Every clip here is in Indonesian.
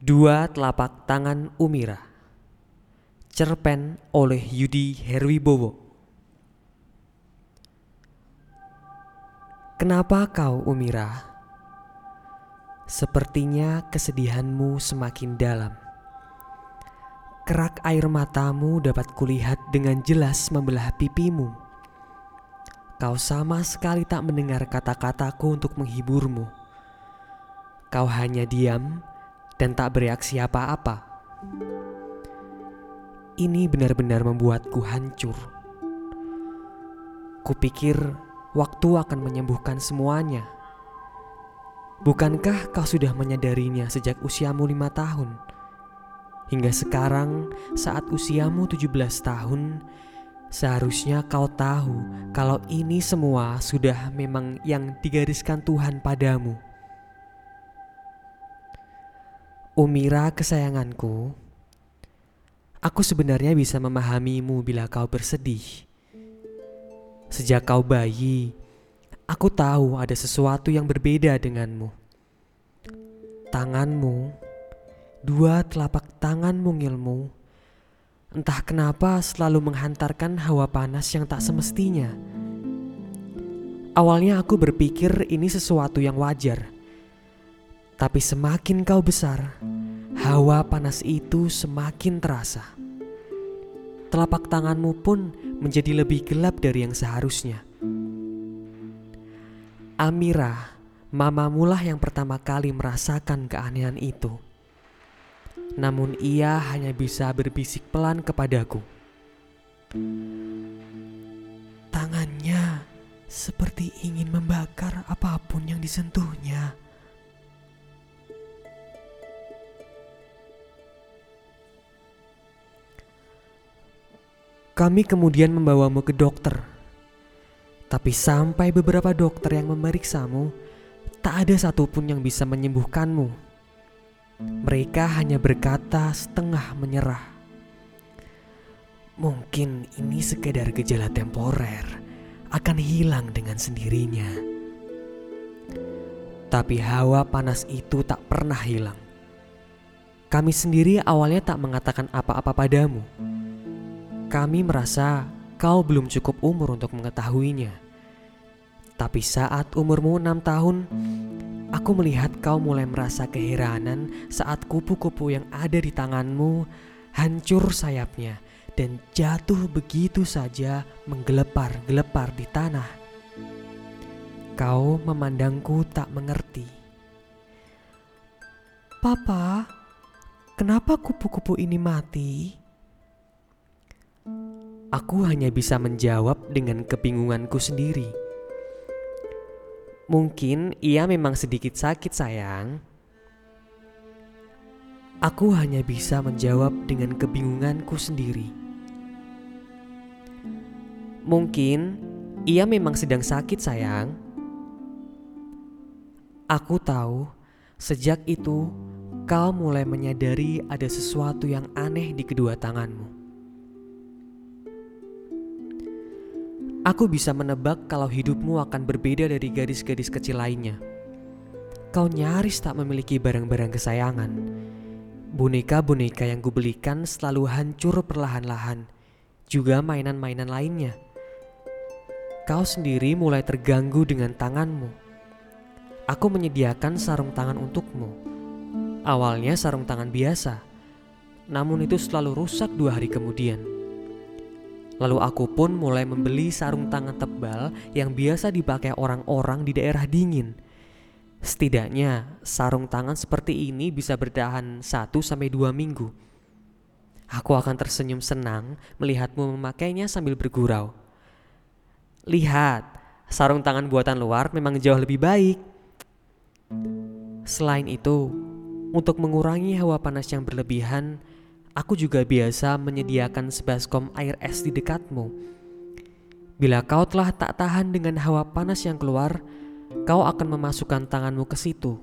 Dua telapak tangan Umira. Cerpen oleh Yudi Herwibowo. Kenapa kau Umira? Sepertinya kesedihanmu semakin dalam. Kerak air matamu dapat kulihat dengan jelas membelah pipimu. Kau sama sekali tak mendengar kata-kataku untuk menghiburmu. Kau hanya diam dan tak bereaksi apa-apa. Ini benar-benar membuatku hancur. Kupikir waktu akan menyembuhkan semuanya. Bukankah kau sudah menyadarinya sejak usiamu lima tahun? Hingga sekarang saat usiamu 17 tahun, seharusnya kau tahu kalau ini semua sudah memang yang digariskan Tuhan padamu. Umira kesayanganku, aku sebenarnya bisa memahamimu bila kau bersedih. Sejak kau bayi, aku tahu ada sesuatu yang berbeda denganmu. Tanganmu, dua telapak tangan mungilmu, entah kenapa selalu menghantarkan hawa panas yang tak semestinya. Awalnya aku berpikir ini sesuatu yang wajar tapi semakin kau besar, hawa panas itu semakin terasa. Telapak tanganmu pun menjadi lebih gelap dari yang seharusnya. Amira, mamamulah yang pertama kali merasakan keanehan itu. Namun ia hanya bisa berbisik pelan kepadaku. Tangannya seperti ingin membakar apa pun yang disentuhnya. Kami kemudian membawamu ke dokter. Tapi sampai beberapa dokter yang memeriksamu, tak ada satupun yang bisa menyembuhkanmu. Mereka hanya berkata setengah menyerah. Mungkin ini sekedar gejala temporer, akan hilang dengan sendirinya. Tapi hawa panas itu tak pernah hilang. Kami sendiri awalnya tak mengatakan apa-apa padamu kami merasa kau belum cukup umur untuk mengetahuinya. Tapi saat umurmu enam tahun, aku melihat kau mulai merasa keheranan saat kupu-kupu yang ada di tanganmu hancur sayapnya dan jatuh begitu saja menggelepar-gelepar di tanah. Kau memandangku tak mengerti. Papa, kenapa kupu-kupu ini mati? Aku hanya bisa menjawab dengan kebingunganku sendiri. Mungkin ia memang sedikit sakit, sayang. Aku hanya bisa menjawab dengan kebingunganku sendiri. Mungkin ia memang sedang sakit, sayang. Aku tahu sejak itu kau mulai menyadari ada sesuatu yang aneh di kedua tanganmu. Aku bisa menebak kalau hidupmu akan berbeda dari gadis-gadis kecil lainnya. Kau nyaris tak memiliki barang-barang kesayangan. Boneka-boneka yang kubelikan selalu hancur perlahan-lahan, juga mainan-mainan lainnya. Kau sendiri mulai terganggu dengan tanganmu. Aku menyediakan sarung tangan untukmu. Awalnya sarung tangan biasa, namun itu selalu rusak dua hari kemudian. Lalu aku pun mulai membeli sarung tangan tebal yang biasa dipakai orang-orang di daerah dingin. Setidaknya sarung tangan seperti ini bisa bertahan 1-2 minggu. Aku akan tersenyum senang melihatmu memakainya sambil bergurau. Lihat, sarung tangan buatan luar memang jauh lebih baik. Selain itu, untuk mengurangi hawa panas yang berlebihan, Aku juga biasa menyediakan sebaskom air es di dekatmu. Bila kau telah tak tahan dengan hawa panas yang keluar, kau akan memasukkan tanganmu ke situ.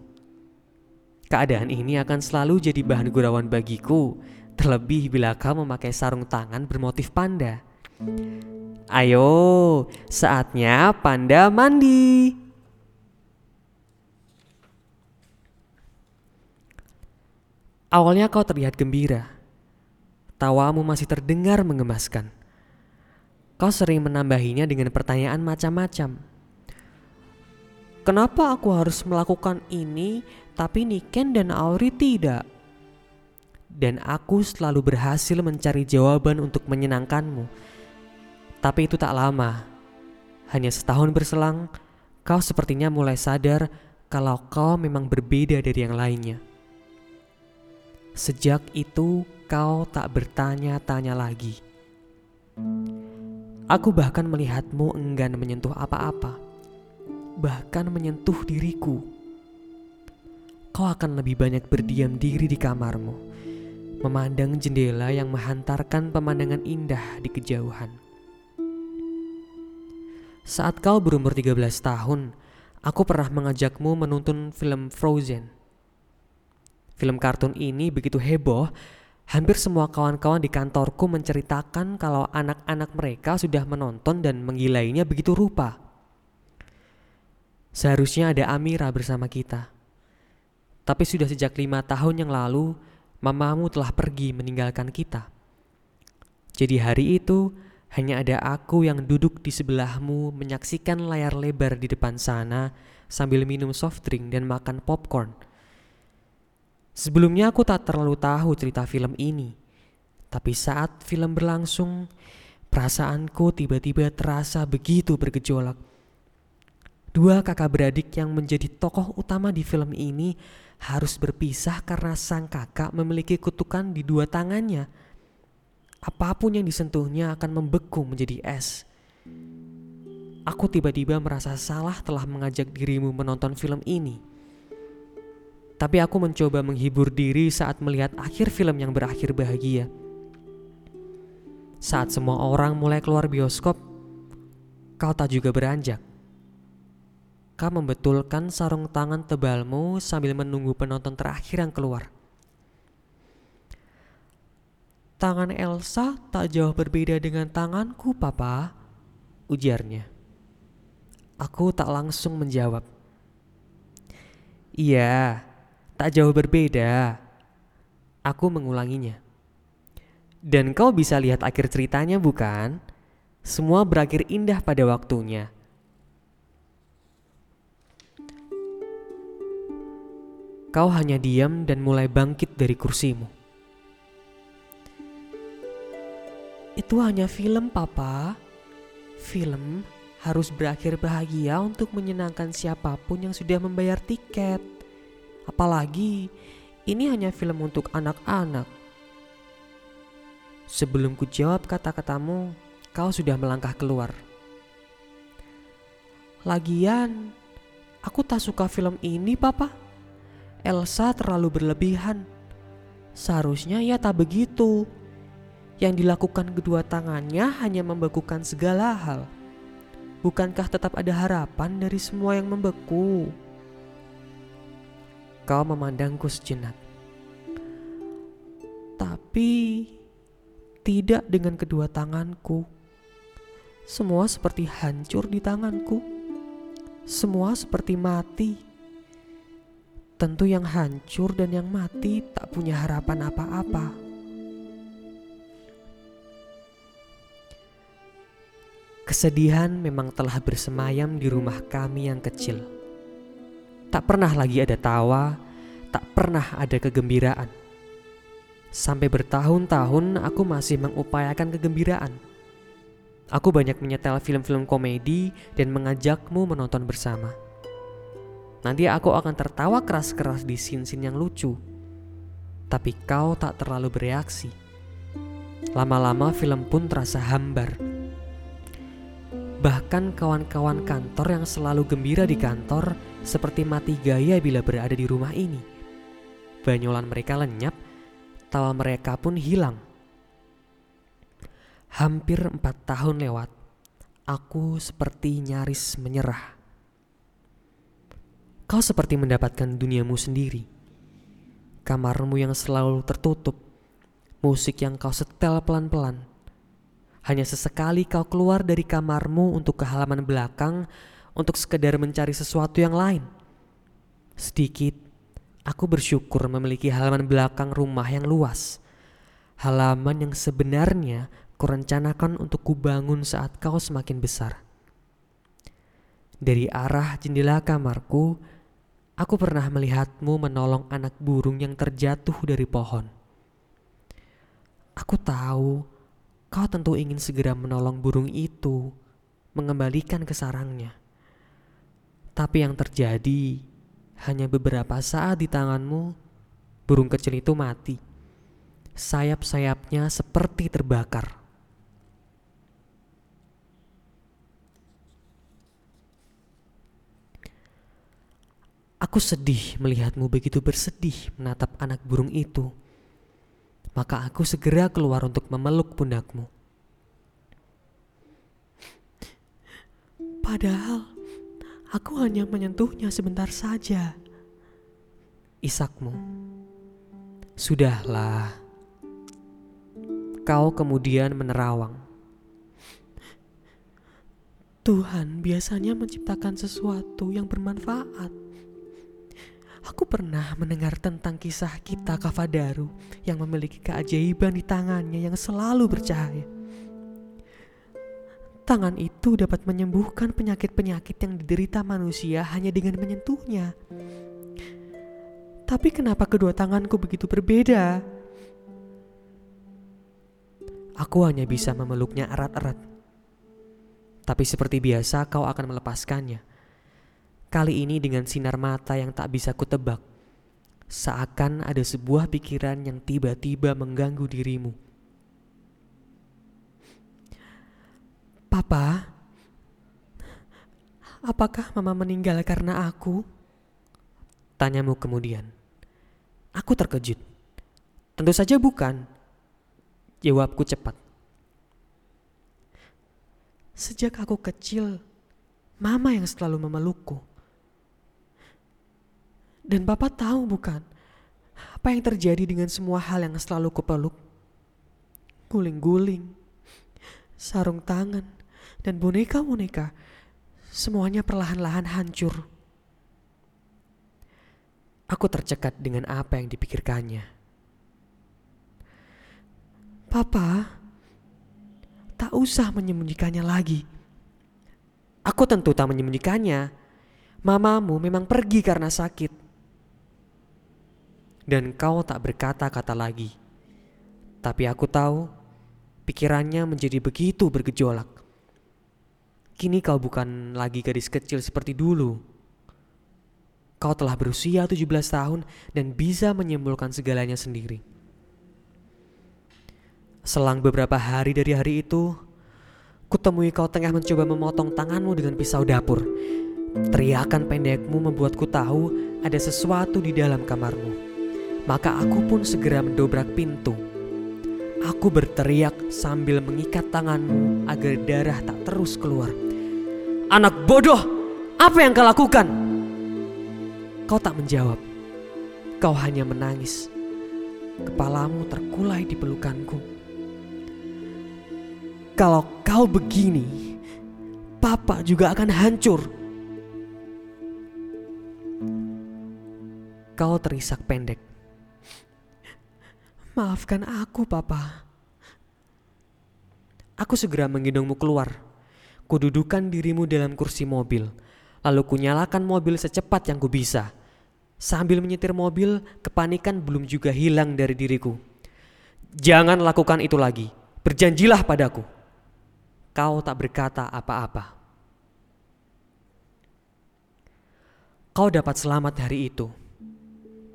Keadaan ini akan selalu jadi bahan gurauan bagiku, terlebih bila kau memakai sarung tangan bermotif panda. Ayo, saatnya panda mandi. Awalnya kau terlihat gembira. Tawamu masih terdengar mengemaskan. Kau sering menambahinya dengan pertanyaan macam-macam. Kenapa aku harus melakukan ini tapi Niken dan Auri tidak? Dan aku selalu berhasil mencari jawaban untuk menyenangkanmu. Tapi itu tak lama. Hanya setahun berselang, kau sepertinya mulai sadar kalau kau memang berbeda dari yang lainnya. Sejak itu, kau tak bertanya-tanya lagi. Aku bahkan melihatmu enggan menyentuh apa-apa, bahkan menyentuh diriku. Kau akan lebih banyak berdiam diri di kamarmu, memandang jendela yang menghantarkan pemandangan indah di kejauhan. Saat kau berumur 13 tahun, aku pernah mengajakmu menonton film Frozen. Film kartun ini begitu heboh Hampir semua kawan-kawan di kantorku menceritakan kalau anak-anak mereka sudah menonton dan menggilainya begitu rupa. Seharusnya ada Amira bersama kita. Tapi sudah sejak lima tahun yang lalu, mamamu telah pergi meninggalkan kita. Jadi hari itu, hanya ada aku yang duduk di sebelahmu menyaksikan layar lebar di depan sana sambil minum soft drink dan makan popcorn – Sebelumnya aku tak terlalu tahu cerita film ini. Tapi saat film berlangsung, perasaanku tiba-tiba terasa begitu bergejolak. Dua kakak beradik yang menjadi tokoh utama di film ini harus berpisah karena sang kakak memiliki kutukan di dua tangannya. Apa pun yang disentuhnya akan membeku menjadi es. Aku tiba-tiba merasa salah telah mengajak dirimu menonton film ini. Tapi aku mencoba menghibur diri saat melihat akhir film yang berakhir bahagia. Saat semua orang mulai keluar bioskop, kau tak juga beranjak. Kau membetulkan sarung tangan tebalmu sambil menunggu penonton terakhir yang keluar. Tangan Elsa tak jauh berbeda dengan tanganku, Papa, ujarnya. Aku tak langsung menjawab. Iya, tak jauh berbeda. Aku mengulanginya. Dan kau bisa lihat akhir ceritanya bukan? Semua berakhir indah pada waktunya. Kau hanya diam dan mulai bangkit dari kursimu. Itu hanya film, Papa. Film harus berakhir bahagia untuk menyenangkan siapa pun yang sudah membayar tiket. Apalagi ini hanya film untuk anak-anak. Sebelum ku jawab kata-katamu, kau sudah melangkah keluar. Lagian, aku tak suka film ini, Papa. Elsa terlalu berlebihan. Seharusnya ia tak begitu. Yang dilakukan kedua tangannya hanya membekukan segala hal. Bukankah tetap ada harapan dari semua yang membeku? Kau memandangku sejenak. Tapi tidak dengan kedua tanganku. Semua seperti hancur di tanganku. Semua seperti mati. Tentu yang hancur dan yang mati tak punya harapan apa-apa. Kesedihan memang telah bersemayam di rumah kami yang kecil. Tak pernah lagi ada tawa, tak pernah ada kegembiraan. Sampai bertahun-tahun aku masih mengupayakan kegembiraan. Aku banyak menyetel film-film komedi dan mengajakmu menonton bersama. Nanti aku akan tertawa keras-keras di scene-scene yang lucu. Tapi kau tak terlalu bereaksi. Lama-lama film pun terasa hambar. Bahkan kawan-kawan kantor yang selalu gembira di kantor seperti mati gaya bila berada di rumah ini. Banyolan mereka lenyap, tawa mereka pun hilang. Hampir empat tahun lewat, aku seperti nyaris menyerah. Kau seperti mendapatkan duniamu sendiri. Kamarmu yang selalu tertutup, musik yang kau setel pelan-pelan. Hanya sesekali kau keluar dari kamarmu untuk ke halaman belakang untuk sekedar mencari sesuatu yang lain. Sedikit Aku bersyukur memiliki halaman belakang rumah yang luas. Halaman yang sebenarnya kurencanakan untuk kubangun saat kau semakin besar. Dari arah jendela kamarku, aku pernah melihatmu menolong anak burung yang terjatuh dari pohon. Aku tahu kau tentu ingin segera menolong burung itu, mengembalikan ke sarangnya. Tapi yang terjadi hanya beberapa saat di tanganmu, burung kecil itu mati. Sayap-sayapnya seperti terbakar. Aku sedih melihatmu begitu bersedih menatap anak burung itu. Maka aku segera keluar untuk memeluk pundakmu. Padahal Aku hanya menyentuhnya sebentar saja. Isakmu. Sudahlah. Kau kemudian menerawang. Tuhan biasanya menciptakan sesuatu yang bermanfaat. Aku pernah mendengar tentang kisah kita Kavadaru yang memiliki keajaiban di tangannya yang selalu bercahaya. Tangan itu dapat menyembuhkan penyakit-penyakit yang diderita manusia hanya dengan menyentuhnya. Tapi kenapa kedua tanganku begitu berbeda? Aku hanya bisa memeluknya erat-erat. Tapi seperti biasa kau akan melepaskannya. Kali ini dengan sinar mata yang tak bisa kutebak. Seakan ada sebuah pikiran yang tiba-tiba mengganggu dirimu Papa, apakah mama meninggal karena aku? Tanyamu kemudian. Aku terkejut. Tentu saja bukan. Jawabku cepat. Sejak aku kecil, mama yang selalu memelukku. Dan papa tahu bukan apa yang terjadi dengan semua hal yang selalu kupeluk. Guling-guling, sarung tangan, dan boneka-boneka semuanya perlahan-lahan hancur. Aku tercekat dengan apa yang dipikirkannya. Papa, tak usah menyembunyikannya lagi. Aku tentu tak menyembunyikannya. Mamamu memang pergi karena sakit. Dan kau tak berkata-kata lagi. Tapi aku tahu pikirannya menjadi begitu bergejolak. Kini kau bukan lagi gadis kecil seperti dulu. Kau telah berusia 17 tahun dan bisa menyimpulkan segalanya sendiri. Selang beberapa hari dari hari itu, kutemui kau tengah mencoba memotong tanganmu dengan pisau dapur. Teriakan pendekmu membuatku tahu ada sesuatu di dalam kamarmu. Maka aku pun segera mendobrak pintu. Aku berteriak sambil mengikat tanganmu agar darah tak terus keluar. Anak bodoh, apa yang kau lakukan? Kau tak menjawab. Kau hanya menangis. Kepalamu terkulai di pelukanku. Kalau kau begini, papa juga akan hancur. Kau terisak pendek. Maafkan aku, papa. Aku segera menggendongmu keluar Kududukan dirimu dalam kursi mobil, lalu kunyalakan mobil secepat yang ku bisa. Sambil menyetir mobil, kepanikan belum juga hilang dari diriku. Jangan lakukan itu lagi. Berjanjilah padaku. Kau tak berkata apa-apa. Kau dapat selamat hari itu.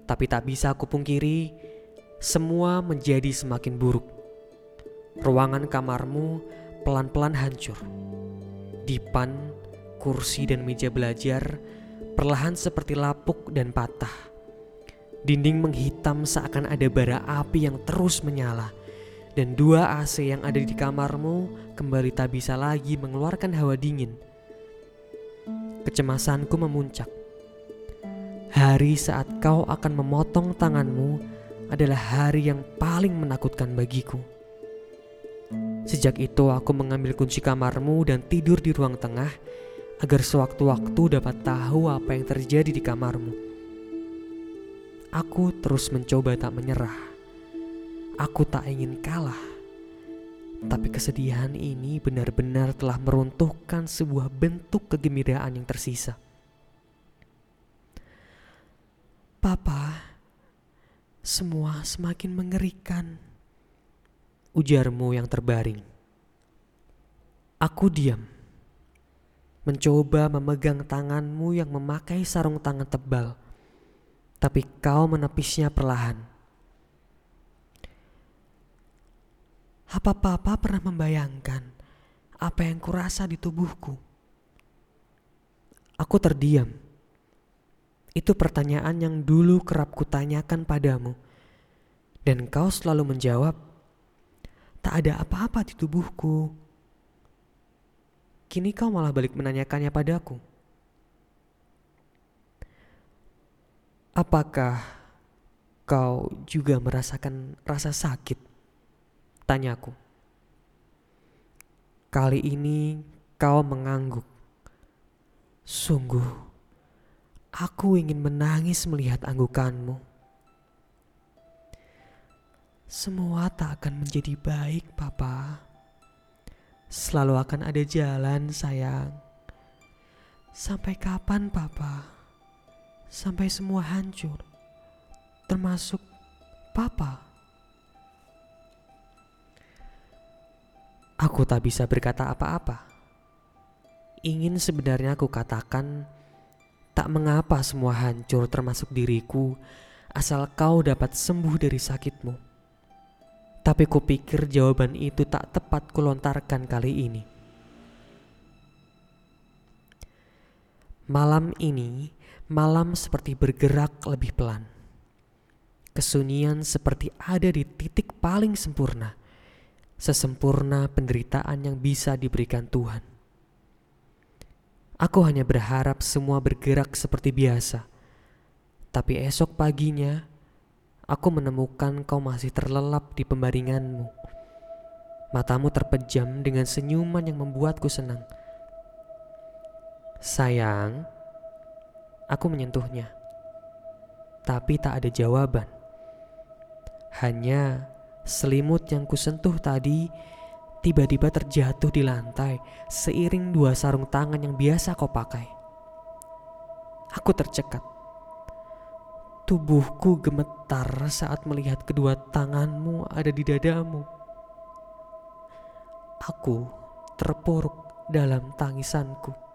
Tapi tak bisa aku pungkiri, semua menjadi semakin buruk. Ruangan kamarmu pelan-pelan hancur. Dipan, kursi dan meja belajar perlahan seperti lapuk dan patah. Dinding menghitam seakan ada bara api yang terus menyala. Dan dua AC yang ada di kamarmu kembali tak bisa lagi mengeluarkan hawa dingin. Kecemasanku memuncak. Hari saat kau akan memotong tanganmu adalah hari yang paling menakutkan bagiku. Sejak itu aku mengambil kunci kamarmu dan tidur di ruang tengah agar sewaktu-waktu dapat tahu apa yang terjadi di kamarmu. aku terus mencoba tak menyerah. Aku tak ingin kalah. Tapi kesedihan ini benar-benar telah meruntuhkan sebuah bentuk kegembiraan yang tersisa. Papa, semua semakin mengerikan. Ujarmu yang terbaring. Aku diam, mencoba memegang tanganmu yang memakai sarung tangan tebal tapi kau menepisnya perlahan. Apa papa pernah membayangkan apa yang kurasa di tubuhku? Aku terdiam. Itu pertanyaan yang dulu kerap kutanyakan padamu. Dan kau selalu menjawab, tak ada apa-apa di tubuhku. Kini kau malah balik menanyakannya padaku. Apakah kau juga merasakan rasa sakit? Tanyaku. Kali ini kau mengangguk. Sungguh, aku ingin menangis melihat anggukanmu. Semua tak akan menjadi baik, Papa. Selalu akan ada jalan, sayang. Sampai kapan, Papa? sampai semua hancur, termasuk Papa. Aku tak bisa berkata apa-apa. Ingin sebenarnya aku katakan, tak mengapa semua hancur termasuk diriku, asal kau dapat sembuh dari sakitmu. Tapi kupikir jawaban itu tak tepat kulontarkan kali ini. Malam ini Malam seperti bergerak lebih pelan. Kesunyian seperti ada di titik paling sempurna, sesempurna penderitaan yang bisa diberikan Tuhan. Aku hanya berharap semua bergerak seperti biasa, tapi esok paginya aku menemukan kau masih terlelap di pembaringanmu. Matamu terpejam dengan senyuman yang membuatku senang. Sayang, Aku menyentuhnya, tapi tak ada jawaban. Hanya selimut yang kusentuh tadi tiba-tiba terjatuh di lantai seiring dua sarung tangan yang biasa kau pakai. Aku tercekat. Tubuhku gemetar saat melihat kedua tanganmu ada di dadamu. Aku terpuruk dalam tangisanku.